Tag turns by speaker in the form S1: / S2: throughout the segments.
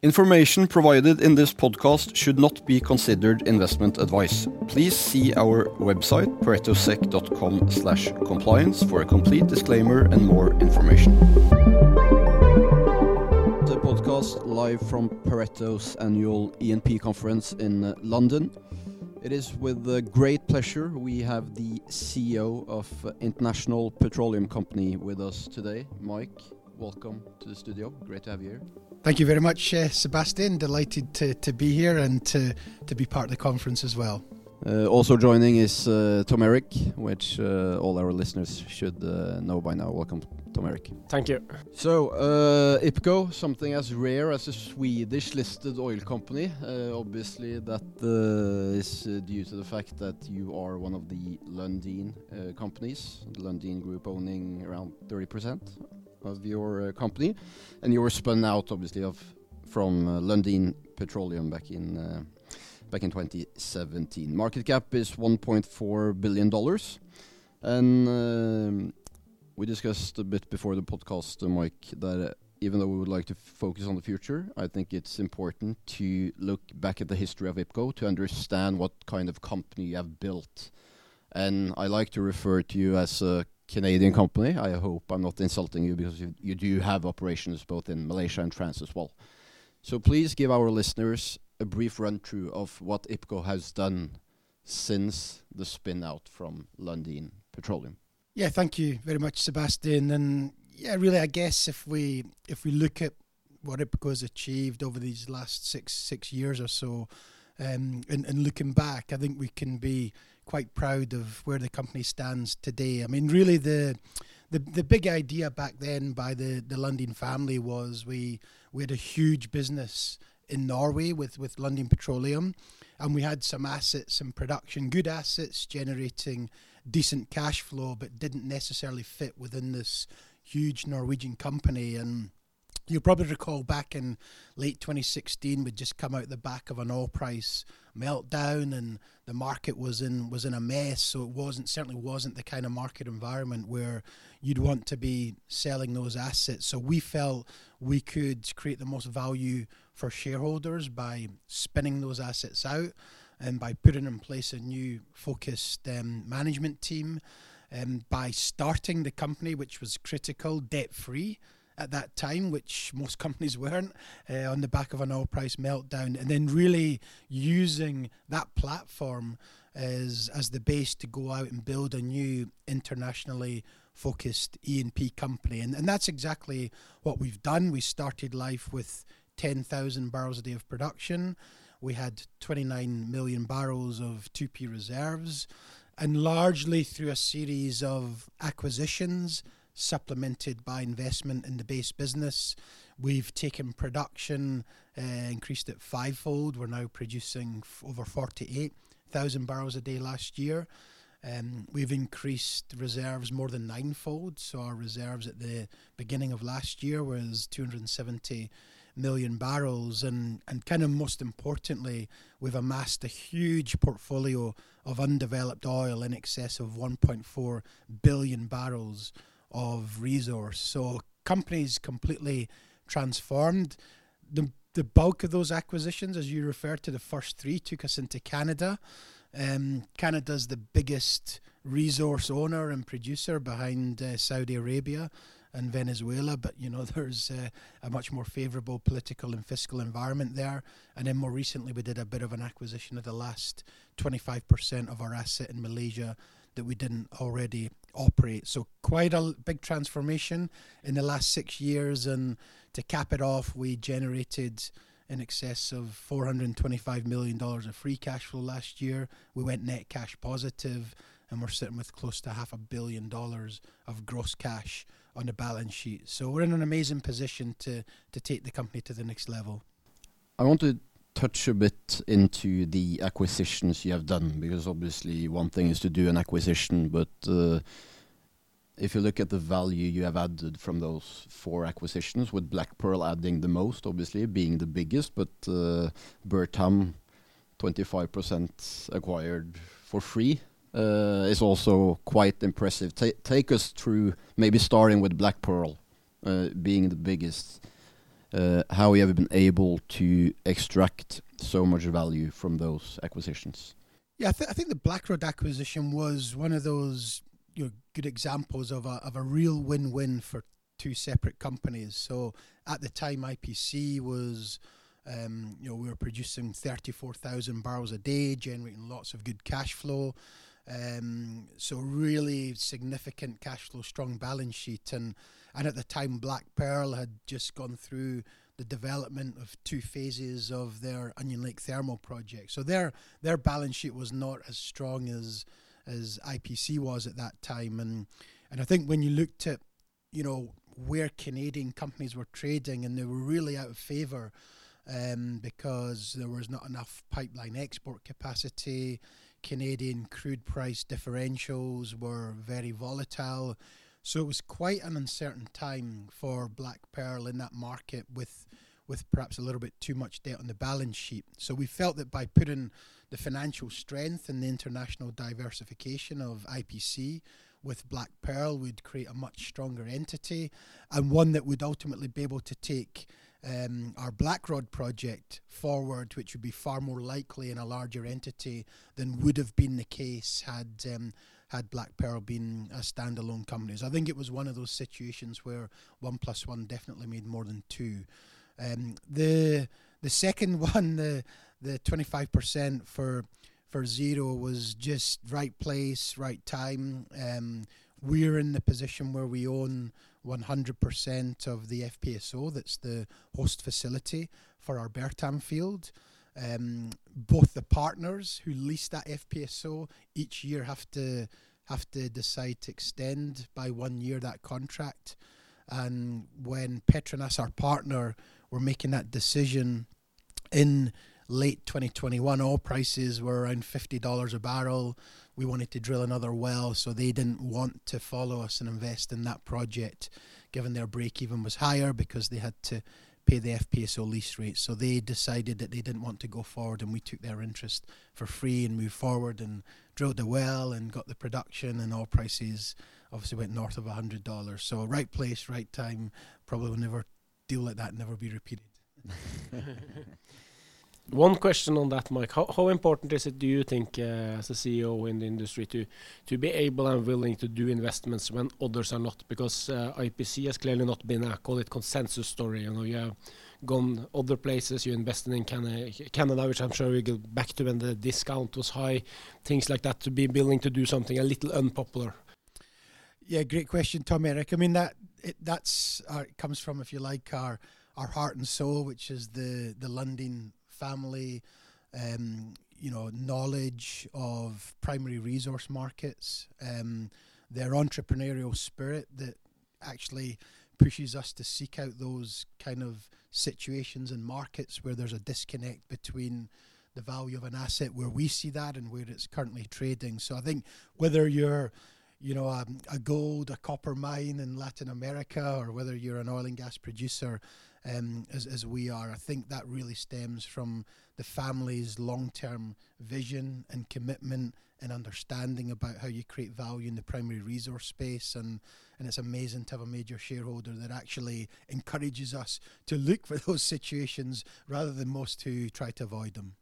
S1: Information provided in this podcast should not be considered investment advice. Please see our website paretosec.com slash compliance for a complete disclaimer and more information. The podcast live from Pareto's annual E&P conference in uh, London. It is with uh, great pleasure we have the CEO of uh, International Petroleum Company with us today, Mike welcome to the studio. Great to have you here.
S2: Thank you very much, uh, Sebastian. Delighted to, to be here and to, to be part of the conference as well.
S1: Uh, also joining is uh, Tom Erik, which uh, all our listeners should uh, know by now. Welcome, Tom Erik.
S3: Thank you.
S1: So, uh, IPCO, something as rare as a Swedish listed oil company. obviously, that is due to the fact that you are one of the Lundin companies, the Lundin Group owning around 30% of your uh, company, and you were spun out, obviously, of from uh, Lundin Petroleum back in uh, back in 2017. Market cap is 1.4 billion dollars, and um, we discussed a bit before the podcast, Mike, that even though we would like to focus on the future, I think it's important to look back at the history of IPCO to understand what kind of company you have built. And I like to refer to you as a Canadian company. I hope I'm not insulting you because you, you do have operations both in Malaysia and France as well. So please give our listeners a brief run through of what IPCO has done since the spin out from Lundin Petroleum.
S2: Yeah, thank you very much, Sebastian. And yeah, really, I guess if we if we look at what IPCO has achieved over these last six six years or so, um, and, and looking back, I think we can be quite proud of where the company stands today. I mean, really, the the the big idea back then by the the Lundin family was we we had a huge business in Norway with with Lundin Petroleum, and we had some assets in production, good assets generating decent cash flow, but didn't necessarily fit within this huge Norwegian company and You'll probably recall back in late 2016, we'd just come out the back of an oil price meltdown, and the market was in was in a mess. So it wasn't certainly wasn't the kind of market environment where you'd want to be selling those assets. So we felt we could create the most value for shareholders by spinning those assets out and by putting in place a new focused um, management team. and by starting the company, which was critical, debt free at that time, which most companies weren't, uh, on the back of an oil price meltdown, and then really using that platform as as the base to go out and build a new internationally focused E&P company, and and that's exactly what we've done. We started life with 10,000 barrels a day of production. We had 29 million barrels of 2P reserves, and largely through a series of acquisitions supplemented by investment in the base business. We've taken production, uh, increased it fivefold. We're now producing f- over 48,000 barrels a day last year. Um, we've increased reserves more than ninefold. So our reserves at the beginning of last year was 270 million barrels, and and kind of most importantly, we've amassed a huge portfolio of undeveloped oil in excess of 1.4 billion barrels of resource. So companies completely transformed. The the bulk of those acquisitions, as you referred to, the first three took us into Canada. Um, Canada's the biggest resource owner and producer behind uh, Saudi Arabia and Venezuela, but you know there's uh, a much more favourable political and fiscal environment there. And then more recently, we did a bit of an acquisition of the last 25% of our asset in Malaysia that we didn't already operate. So quite a big transformation in the last six years. And to cap it off, we generated in excess of $425 million of free cash flow last year. We went net cash positive, and we're sitting with close to half a billion dollars of gross cash on the balance sheet. So we're in an amazing position to to take the company to the next level.
S1: I want to touch a bit into the acquisitions you have done, because obviously one thing is to do an acquisition, but uh, if you look at the value you have added from those four acquisitions, with Black Pearl adding the most, obviously being the biggest, but uh, Bertam, 25% acquired for free, uh, is also quite impressive. Ta take us through maybe starting with Black Pearl being the biggest how we have been able to extract so much value from those acquisitions?
S2: Yeah, I, th- I think the Blackrod acquisition was one of those you know, good examples of a of a real win-win for two separate companies. So at the time, IPC was, um, you know, we were producing 34,000 barrels a day, generating lots of good cash flow. Um, so really significant cash flow, strong balance sheet, and and at the time, Black Pearl had just gone through the development of two phases of their Onion Lake thermal project. So their their balance sheet was not as strong as as IPC was at that time, and and I think when you looked at you know where Canadian companies were trading, and they were really out of favour um, because there was not enough pipeline export capacity. Canadian crude price differentials were very volatile. So it was quite an uncertain time for Black Pearl in that market with with perhaps a little bit too much debt on the balance sheet. So we felt that by putting the financial strength and the international diversification of IPC with Black Pearl would create a much stronger entity and one that would ultimately be able to take um, our Blackrod project forward, which would be far more likely in a larger entity than would have been the case had um, had Black Pearl been a standalone company. So I think it was one of those situations where one plus one definitely made more than two. Um, the the second one, the the twenty five percent for for zero was just right place, right time. Um, we're in the position where we own 100% of the FPSO, that's the host facility for our Bertam field. Um, both the partners who lease that FPSO each year have to have to decide to extend by one year that contract. And when Petronas, our partner, were making that decision in late 2021, oil prices were around $50 a barrel. We wanted to drill another well, so they didn't want to follow us and invest in that project, given their break even was higher because they had to pay the FPSO lease rate. So they decided that they didn't want to go forward, and we took their interest for free and moved forward and drilled the well and got the production, and oil prices obviously went north of $100. So, right place, right time. Probably will never deal like that never be repeated.
S3: One question on that, Mike. How, how important is it, do you think, uh, as a CEO in the industry, to to be able and willing to do investments when others are not? Because uh, IPC has clearly not been a call it consensus story. You know, you have gone other places. You invested in Canada, which I'm sure we go back to when the discount was high. Things like that. To be willing to do something a little unpopular.
S2: Yeah, great question, Tom Erik. I mean that it, that's our, it comes from, if you like, our our heart and soul, which is the the Lundin family, um, you know, knowledge of primary resource markets, um, their entrepreneurial spirit that actually pushes us to seek out those kind of situations and markets where there's a disconnect between the value of an asset where we see that and where it's currently trading. So I think whether you're you know, a, a, gold, a copper mine in Latin America, or whether you're an oil and gas producer, um, as, as we are. I think that really stems from the family's long term vision and commitment and understanding about how you create value in the primary resource space. And, and it's amazing to have a major shareholder that actually encourages us to look for those situations rather than most who try to avoid them.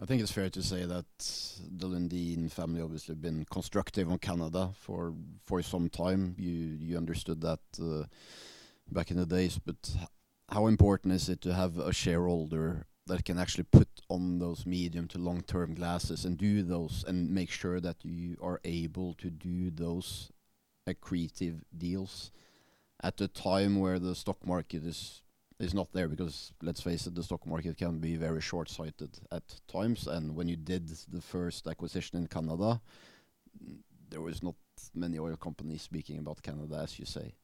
S1: I think it's fair to say that the Lundin family obviously been constructive on Canada for for some time. You you understood that uh, back in the days, but how important is it to have a shareholder that can actually put on those medium to long term glasses and do those and make sure that you are able to do those accretive deals at a time where the stock market is is not there? Because let's face it the stock market can be very short sighted at times. And when you did the first acquisition in Canada there was not many oil companies speaking about Canada as you say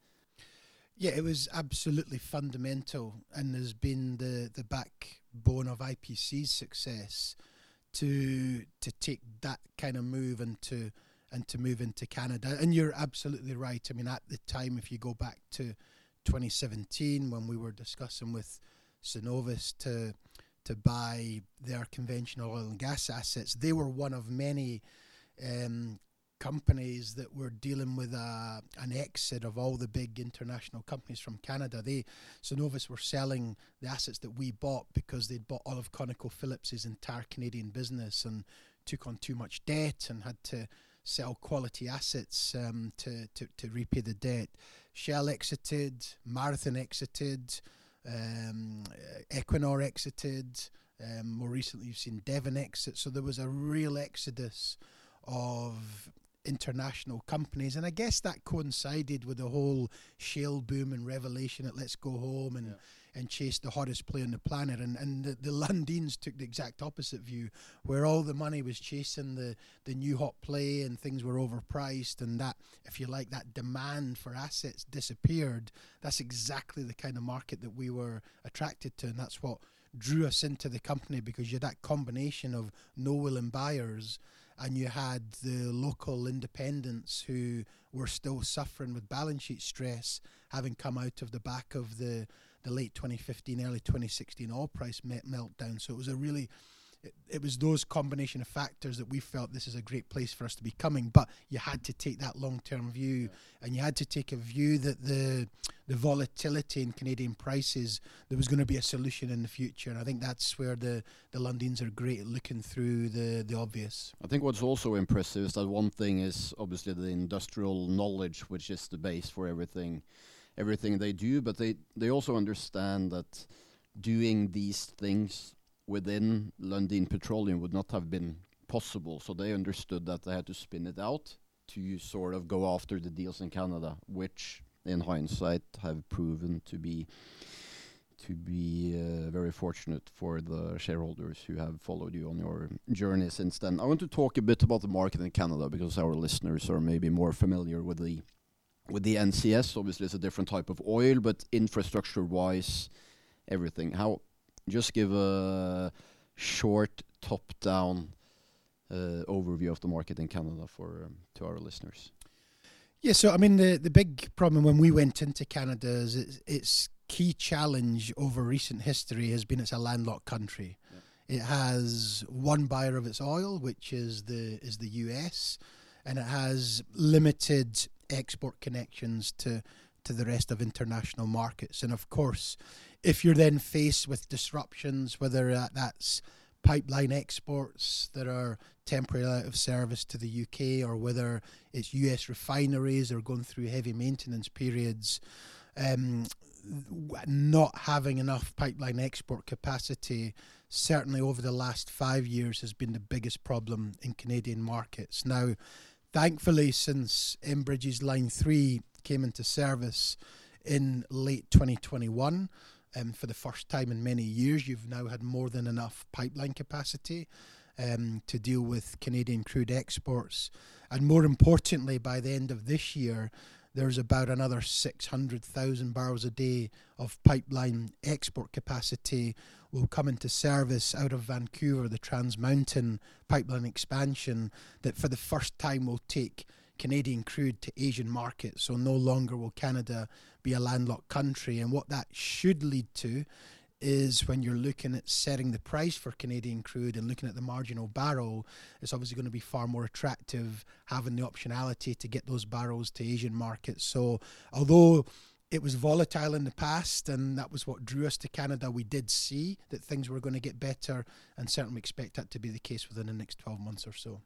S2: yeah, it was absolutely fundamental, and has been the the backbone of IPC's success to to take that kind of move and to and to move into Canada. And you're absolutely right. I mean, at the time, if you go back to 2017 when we were discussing with Cenovus to to buy their conventional oil and gas assets, they were one of many um, companies that were dealing with a, an exit of all the big international companies from Canada. They Cenovus were selling the assets that we bought because they'd bought all of ConocoPhillips's entire Canadian business and took on too much debt and had to sell quality assets um, to, to, to repay the debt. Shell exited, Marathon exited, um, Equinor exited. Um, more recently, you've seen Devon exit. So there was a real exodus of international companies. And I guess that coincided with the whole shale boom and revelation at Let's Go Home and, yeah. and chase the hottest player on the planet. And, and the, the Lundins took the exact opposite view, where all the money was chasing the, the new hot play and things were overpriced. And that, if you like, that demand for assets disappeared. That's exactly the kind of market that we were attracted to. And that's what drew us into the company because you had that combination of no willing buyers and you had the local independents who were still suffering with balance sheet stress, having come out of the back of the, the late 2015, early 2016 oil price melt meltdown. So it was a really it, it, was those combination of factors that we felt this is a great place for us to be coming. But you had to take that long term view, yeah. and you had to take a view that the the volatility in Canadian prices there was going to be a solution in the future. And I think that's where the the Lundins are great at looking through the the obvious.
S1: I think what's also impressive is that one thing is obviously the industrial knowledge, which is the base for everything everything they do, but they they also understand that doing these things within Lundin Petroleum would not have been possible. So they understood that they had to spin it out to sort of go after the deals in Canada, which in hindsight have proven to be to be uh, very fortunate for the shareholders who have followed you on your journey since then. I want to talk a bit about the market in Canada because our listeners are maybe more familiar with the with the NCS. Obviously, it's a different type of oil, but infrastructure-wise, everything. How just give a short top-down uh, overview of the market in Canada for um, to our listeners.
S2: Yeah, so I mean the the big problem when we went into Canada is its, its key challenge over recent history has been it's a landlocked country. Yeah. It has one buyer of its oil, which is the is the US, and it has limited export connections to to the rest of international markets. And of course, if you're then faced with disruptions, whether that's pipeline exports that are temporarily out of service to the UK or whether it's US refineries are going through heavy maintenance periods, um, not having enough pipeline export capacity, certainly over the last five years, has been the biggest problem in Canadian markets. Now, thankfully, since Enbridge's Line 3 came into service in late 2021, um, for the first time in many years, you've now had more than enough pipeline capacity um, to deal with Canadian crude exports. And more importantly, by the end of this year, there's about another 600,000 barrels a day of pipeline export capacity will come into service out of Vancouver, the Trans Mountain pipeline expansion that for the first time will take Canadian crude to Asian markets. So no longer will Canada be a landlocked country. And what that should lead to is when you're looking at setting the price for Canadian crude and looking at the marginal barrel, it's obviously going to be far more attractive having the optionality to get those barrels to Asian markets. So although it was volatile in the past, and that was what drew us to Canada. We did see that things were going to get better, and certainly expect that to be the case within the next 12 months or so.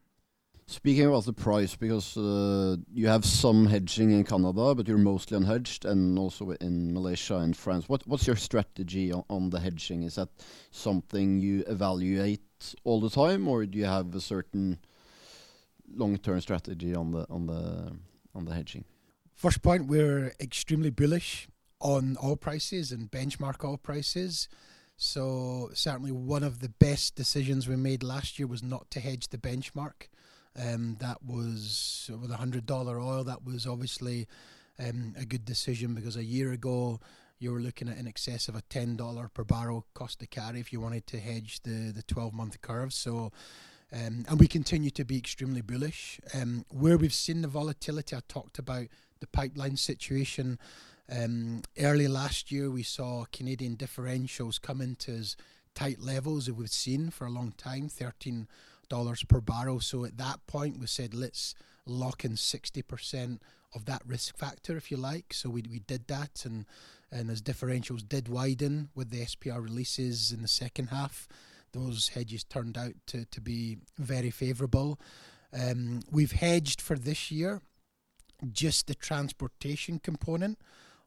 S1: Speaking about the price, because uh, you have some hedging in Canada, but you're mostly unhedged, and also in Malaysia and France. What what's your strategy on, the hedging? Is that something you evaluate all the time, or do you have a certain long-term strategy on the on the on the hedging?
S2: First point, we're extremely bullish on oil prices and benchmark oil prices. So certainly one of the best decisions we made last year was not to hedge the benchmark. Um, that was with a hundred dollar oil. That was obviously um, a good decision because a year ago you were looking at in excess of a ten dollar per barrel cost to carry if you wanted to hedge the the twelve month curve. So. Um, and we continue to be extremely bullish. Um, where we've seen the volatility, I talked about the pipeline situation. Um, early last year, we saw Canadian differentials come into as tight levels that we've seen for a long time, thirteen dollars per barrel. So at that point, we said let's lock in 60% of that risk factor, if you like. So we, we did that, and, and as differentials did widen with the SPR releases in the second half, those hedges turned out to, to be very favourable. Um, we've hedged for this year just the transportation component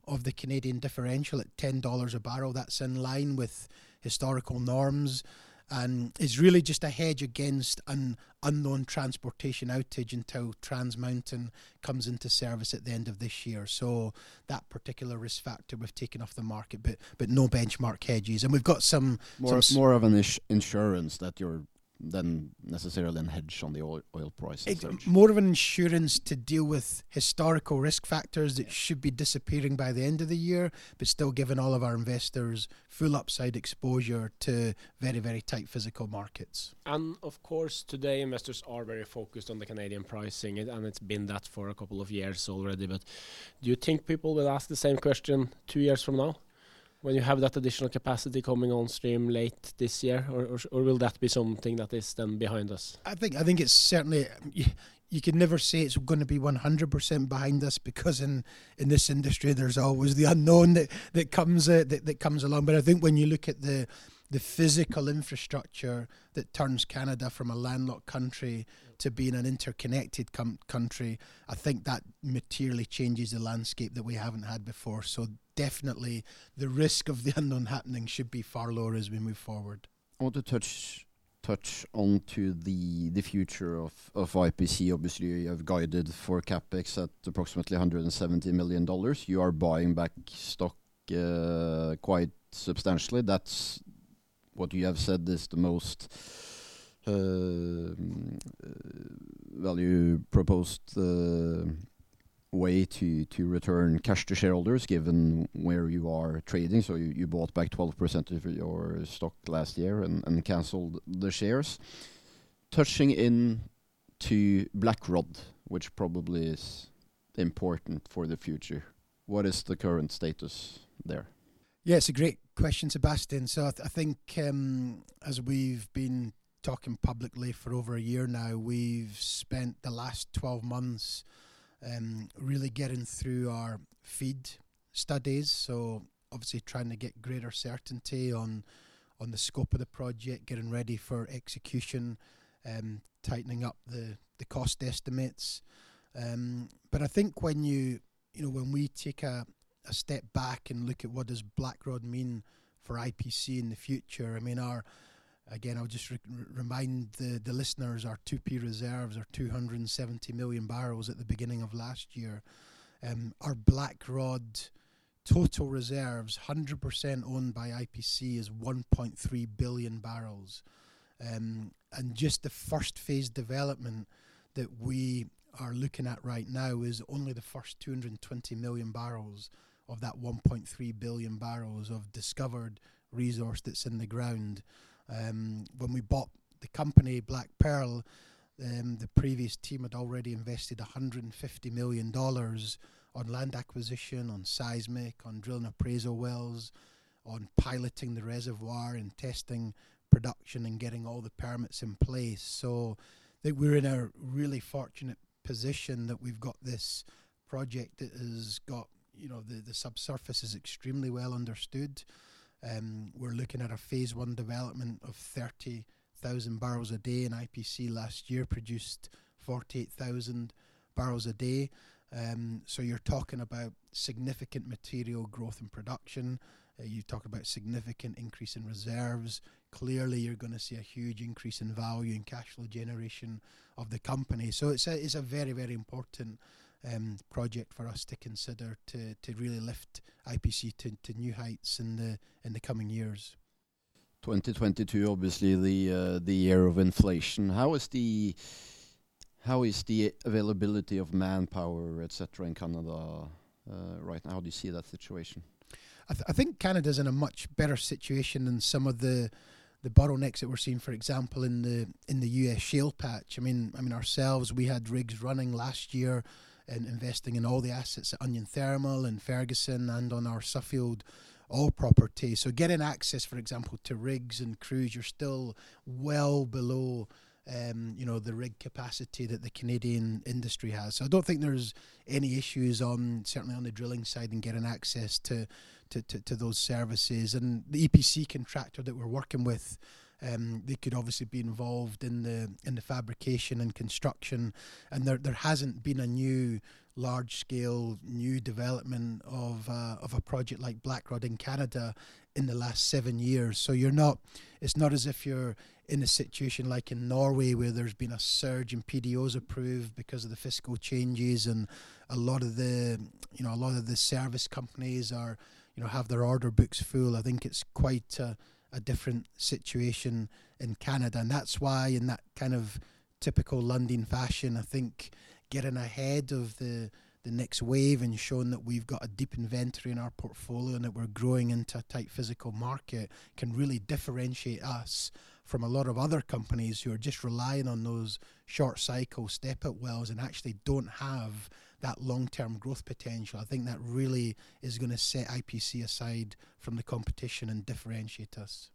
S2: of the Canadian differential at $10 a barrel. That's in line with historical norms and is really just a hedge against an unknown transportation outage until Trans Mountain comes into service at the end of this year. So that particular risk factor we've taken off the market, but but no benchmark hedges, and we've got some
S1: more
S2: some
S1: more of an insurance that you're than necessarily an hedge on the oil, oil price.
S2: more of an insurance to deal with historical risk factors that should be disappearing by the end of the year, but still giving all of our investors full upside exposure to very, very tight physical markets.
S3: And of course, today investors are very focused on the Canadian pricing, and it's been that for a couple of years already. But do you think people will ask the same question two years from now? When you have that additional capacity coming on stream late this year, or, or, or will that be something that is then behind us?
S2: I think I think it's certainly you, you can never say it's going to be 100% behind us because in, in this industry there's always the unknown that that comes uh, that, that comes along. But I think when you look at the the physical infrastructure that turns Canada from a landlocked country to being an interconnected com- country, I think that materially changes the landscape that we haven't had before. So definitely the risk of the unknown happening should be far lower as we move forward.
S1: I want to touch touch on to the the future of of IPC. Obviously, you have guided for capex at approximately 170 million dollars. You are buying back stock uh, quite substantially. That's what you have said is the most value proposed uh, way to to return cash to shareholders given where you are trading. So you, bought back 12% of your stock last year and, cancelled the shares. Touching in to Blackrod, which probably is important for the future. What is the current status there?
S2: Yeah, it's a great question, Sebastian. So I think um, as we've been talking publicly for over a year now, we've spent the last 12 months um, really getting through our feed studies. So obviously trying to get greater certainty on on the scope of the project, getting ready for execution, um, tightening up the the cost estimates. Um, but I think when you you know when we take a a step back and look at what does Blackrod mean for IPC in the future, I mean our Again, I'll just re- remind the, the listeners our 2P reserves are 270 million barrels at the beginning of last year. Um, our Blackrod total reserves, 100% owned by IPC, is 1.3 billion barrels. Um, and just the first phase development that we are looking at right now is only the first 220 million barrels of that 1.3 billion barrels of discovered resource that's in the ground. Um, when we bought the company Black Pearl, um, the previous team had already invested $150 million on land acquisition, on seismic, on drilling appraisal wells, on piloting the reservoir and testing production and getting all the permits in place. So I think we're in a really fortunate position that we've got this project that has got, you know, the, the subsurface is extremely well understood. Um, we're looking at a phase one development of 30,000 barrels a day, and IPC last year produced 48,000 barrels a day. Um, so you're talking about significant material growth in production. Uh, you talk about significant increase in reserves. Clearly, you're going to see a huge increase in value and cash flow generation of the company. So it's a it's a very very important um, project for us to consider to, to really lift IPC to, to new heights in the in the coming years.
S1: 2022, obviously the uh, the year of inflation. How is the how is the availability of manpower, etc., in Canada uh, right now? How do you see that situation?
S2: I, th- I think Canada's in a much better situation than some of the the bottlenecks that we're seeing, for example, in the in the US shale patch. I mean, I mean ourselves, we had rigs running last year in investing in all the assets at Onion Thermal and Ferguson and on our Suffield oil property. So getting access, for example, to rigs and crews, you're still well below um, you know, the rig capacity that the Canadian industry has. So I don't think there's any issues on certainly on the drilling side and getting access to to, to, to those services. And the EPC contractor that we're working with. Um, they could obviously be involved in the in the fabrication and construction, and there there hasn't been a new large scale new development of uh, of a project like Blackrod in Canada in the last seven years. So you're not, it's not as if you're in a situation like in Norway where there's been a surge in PDOs approved because of the fiscal changes and a lot of the, you know, a lot of the service companies are, you know, have their order books full. I think it's quite a, a different situation in Canada, and that's why in that kind of typical Lundin fashion, I think getting ahead of the the next wave and showing that we've got a deep inventory in our portfolio and that we're growing into a tight physical market can really differentiate us from a lot of other companies who are just relying on those short cycle step up wells and actually don't have that long term growth potential. I think that really is going to set IPC aside from the competition and differentiate us.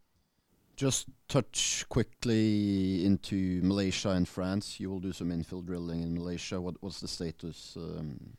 S1: Just touch quickly into Malaysia and France. You will do some infill drilling in Malaysia. What what's the status? Um,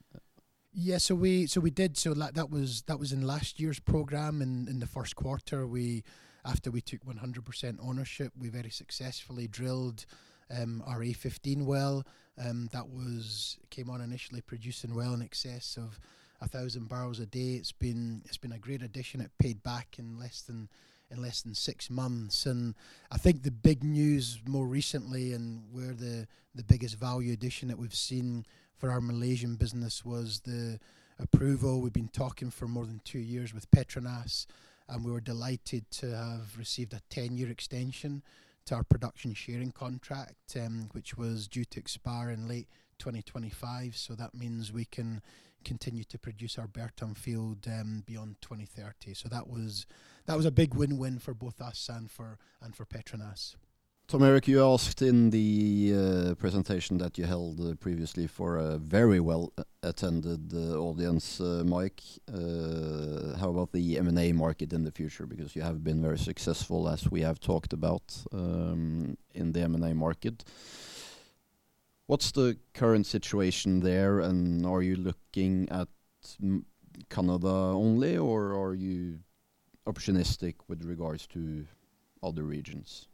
S2: yeah, so we so we did so that was that was in last year's program in in the first quarter. We after we took 100% ownership, we very successfully drilled um, our A15 well. Um, that was came on initially producing well in excess of a thousand barrels a day. It's been it's been a great addition. It paid back in less than in less than six months. And I think the big news more recently, and where the the biggest value addition that we've seen for our Malaysian business was the approval. We've been talking for more than two years with Petronas, and we were delighted to have received a 10 year extension to our production sharing contract, um, which was due to expire in late 2025. So that means we can continue to produce our Bertam field um, beyond 2030. So that was that was a big win-win for both us and for and for Petronas.
S1: Tom Erik, you asked in the uh, presentation that you held uh, previously for a very well uh, attended uh, audience, uh, Mike. Uh, how about the M&A market in the future? Because you have been very successful, as we have talked about, um, in the M&A market. What's the current situation there, and are you looking at Canada only, or are you opportunistic with regards to other regions?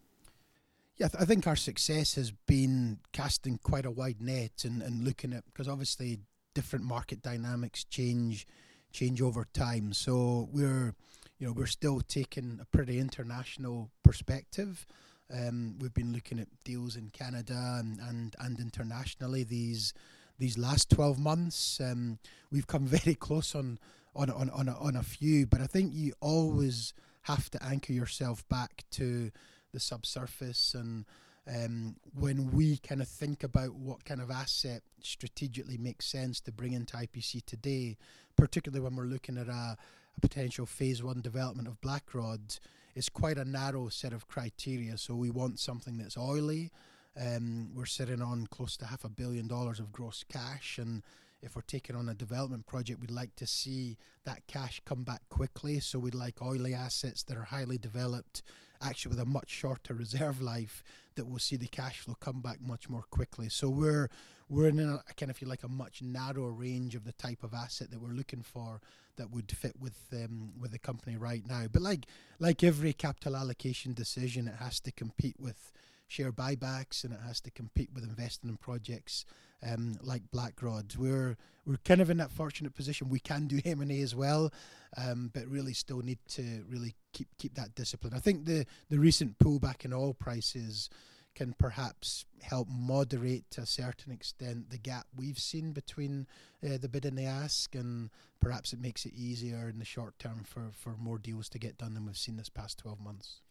S2: Yeah, th I think our success has been casting quite a wide net and, and looking at because obviously different market dynamics change change over time. So we're you know we're still taking a pretty international perspective. Um, we've been looking at deals in Canada and, and, and internationally these these last 12 months. Um, we've come very close on on on on a, on a few, but I think you always have to anchor yourself back to the subsurface and um, when we kind of think about what kind of asset strategically makes sense to bring into IPC today, particularly when we're looking at a, a potential phase one development of Blackrod, it's quite a narrow set of criteria. So we want something that's oily. Um, we're sitting on close to half a billion dollars of gross cash, and if we're taking on a development project, we'd like to see that cash come back quickly. So we'd like oily assets that are highly developed, actually with a much shorter reserve life, that we'll see the cash flow come back much more quickly. So we're we're in a kind of feel like a much narrower range of the type of asset that we're looking for that would fit with um, with the company right now. But like like every capital allocation decision, it has to compete with share buybacks and it has to compete with investing in projects um, like Blackrod. We're we're kind of in that fortunate position. We can do M and A as well, um, but really still need to really keep keep that discipline. I think the the recent pullback in oil prices can perhaps help moderate to a certain extent the gap we've seen between uh, the bid and the ask, and perhaps it makes it easier in the short term for, for more deals to get done than we've seen this past 12 months.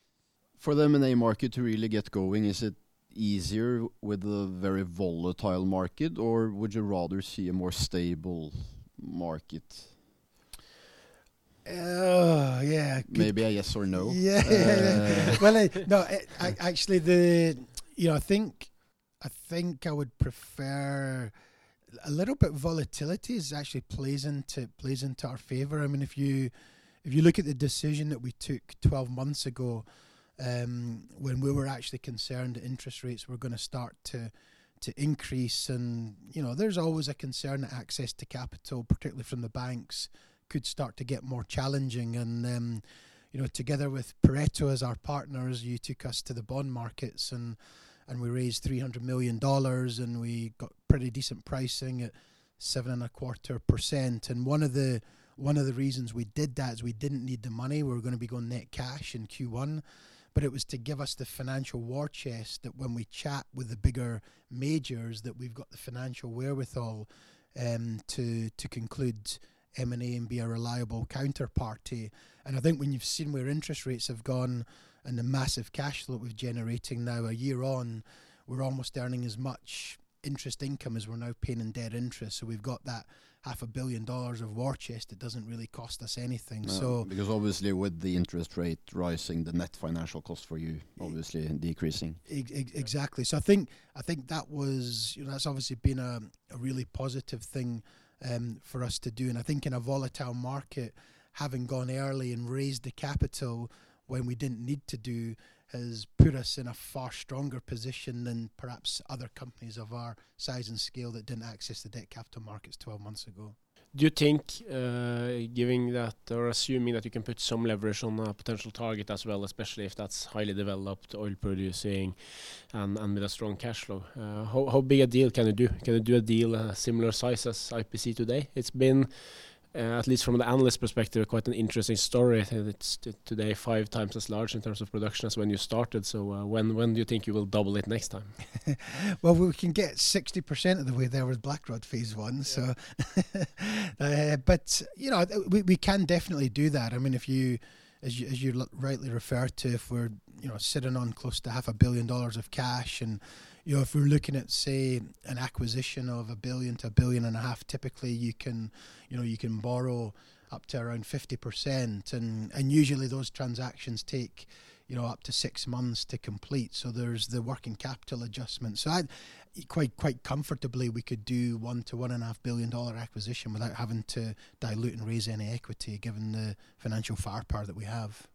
S1: For the M&A market to really get going, is it easier with a very volatile market, or would you rather see a more stable market?
S2: Oh yeah,
S1: good. maybe a yes or no.
S2: Yeah, uh. well, uh, no, I, actually, the you know, I think I think I would prefer a little bit volatility is actually plays into plays into our favor. I mean, if you if you look at the decision that we took 12 months ago um, when we were actually concerned that interest rates were going to start to to increase. And you know, there's always a concern that access to capital, particularly from the banks, could start to get more challenging. And um, you know, together with Pareto as our partners, you took us to the bond markets and and we raised three hundred million dollars, and we got pretty decent pricing at seven and a quarter percent. And one of the one of the reasons we did that is we didn't need the money. We were going to be going net cash in Q1, but it was to give us the financial war chest that when we chat with the bigger majors, that we've got the financial wherewithal um, to to conclude M&A and be a reliable counterparty. And I think when you've seen where interest rates have gone and the massive cash flow we're generating now a year on, we're almost earning as much interest income as we're now paying in debt interest. So we've got that half a billion dollars of war chest. It doesn't really cost us anything.
S1: No,
S2: so
S1: because obviously with the interest rate rising, the net financial cost for you obviously decreasing.
S2: exactly. So I think I think that was you know that's obviously been a, a really positive thing um, for us to do. And I think in a volatile market, having gone early and raised the capital when we didn't need to do has put us in a far stronger position than perhaps other companies of our size and scale that didn't access the debt capital markets 12 months ago.
S3: Do you think, uh, giving that or assuming that you can put some leverage on a potential target as well, especially if that's highly developed, oil producing, and, and with a strong cash flow, uh, how, how big a deal can you do? Can you do a deal uh, similar size as IPC today? It's been at least from the analyst perspective, quite an interesting story. It's today five times as large in terms of production as when you started. So uh, when when do you think you will double it next time?
S2: well, we can get sixty percent of the way there with Blackrod Phase One. Yeah. So, uh, but you know, we we can definitely do that. I mean, if you as you as you rightly referred to, if we're you know sitting on close to half a billion dollars of cash and you know, if we're looking at say an acquisition of a billion to a billion and a half, typically you can, you know, you can borrow up to around fifty percent, and and usually those transactions take, you know, up to six months to complete. So there's the working capital adjustment. So I, quite quite comfortably, we could do one to one and a half billion dollar acquisition without having to dilute and raise any equity, given the financial firepower that we have.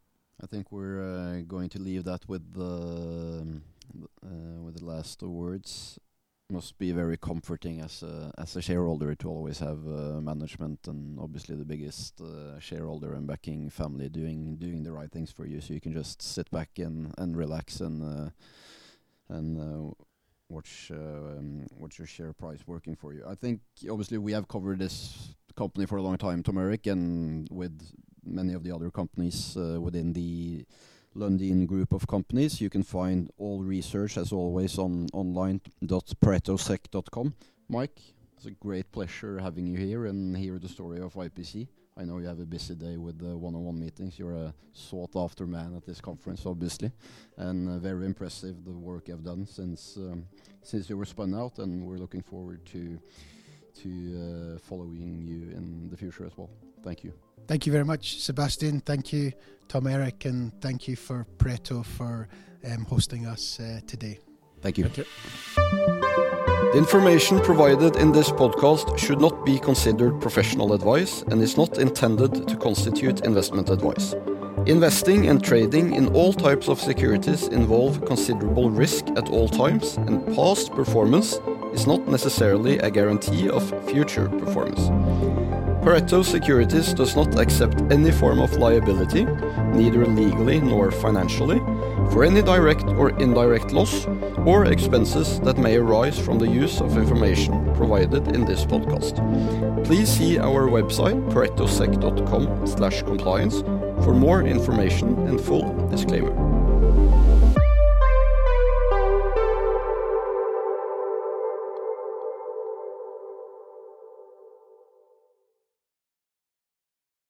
S1: I think we're uh, going to leave that with the. Uh, with the last words must be very comforting as a as a shareholder to always have uh, management and obviously the biggest uh, shareholder and backing family doing doing the right things for you, so you can just sit back and and relax and uh, and uh, watch uh, um, watch your share price working for you. I think obviously we have covered this company for a long time, Tom Erik, and with many of the other companies within the Lundin group of companies. You can find all research, as always, on online.paretosec.com. Mike, it's a great pleasure having you here and hear the story of IPC. I know you have a busy day with the one-on-one meetings. You're a sought-after man at this conference, obviously, and uh, very impressive the work you've done since um, since you were spun out, and we're looking forward to to uh, following you in the future as well. Thank you.
S2: Thank you very much, Sebastian. Thank you, Tom Erik, and thank you for Pareto for um, hosting us uh, today.
S1: Thank you. Thank you. The information provided in this podcast should not be considered professional advice and is not intended to constitute investment advice. Investing and trading in all types of securities involve considerable risk at all times, and past performance is not necessarily a guarantee of future performance. Pareto Securities does not accept any form of liability, neither legally nor financially, for any direct or indirect loss or expenses that may arise from the use of information provided in this podcast. Please see our website paretosec.com/compliance for more information and full disclaimer.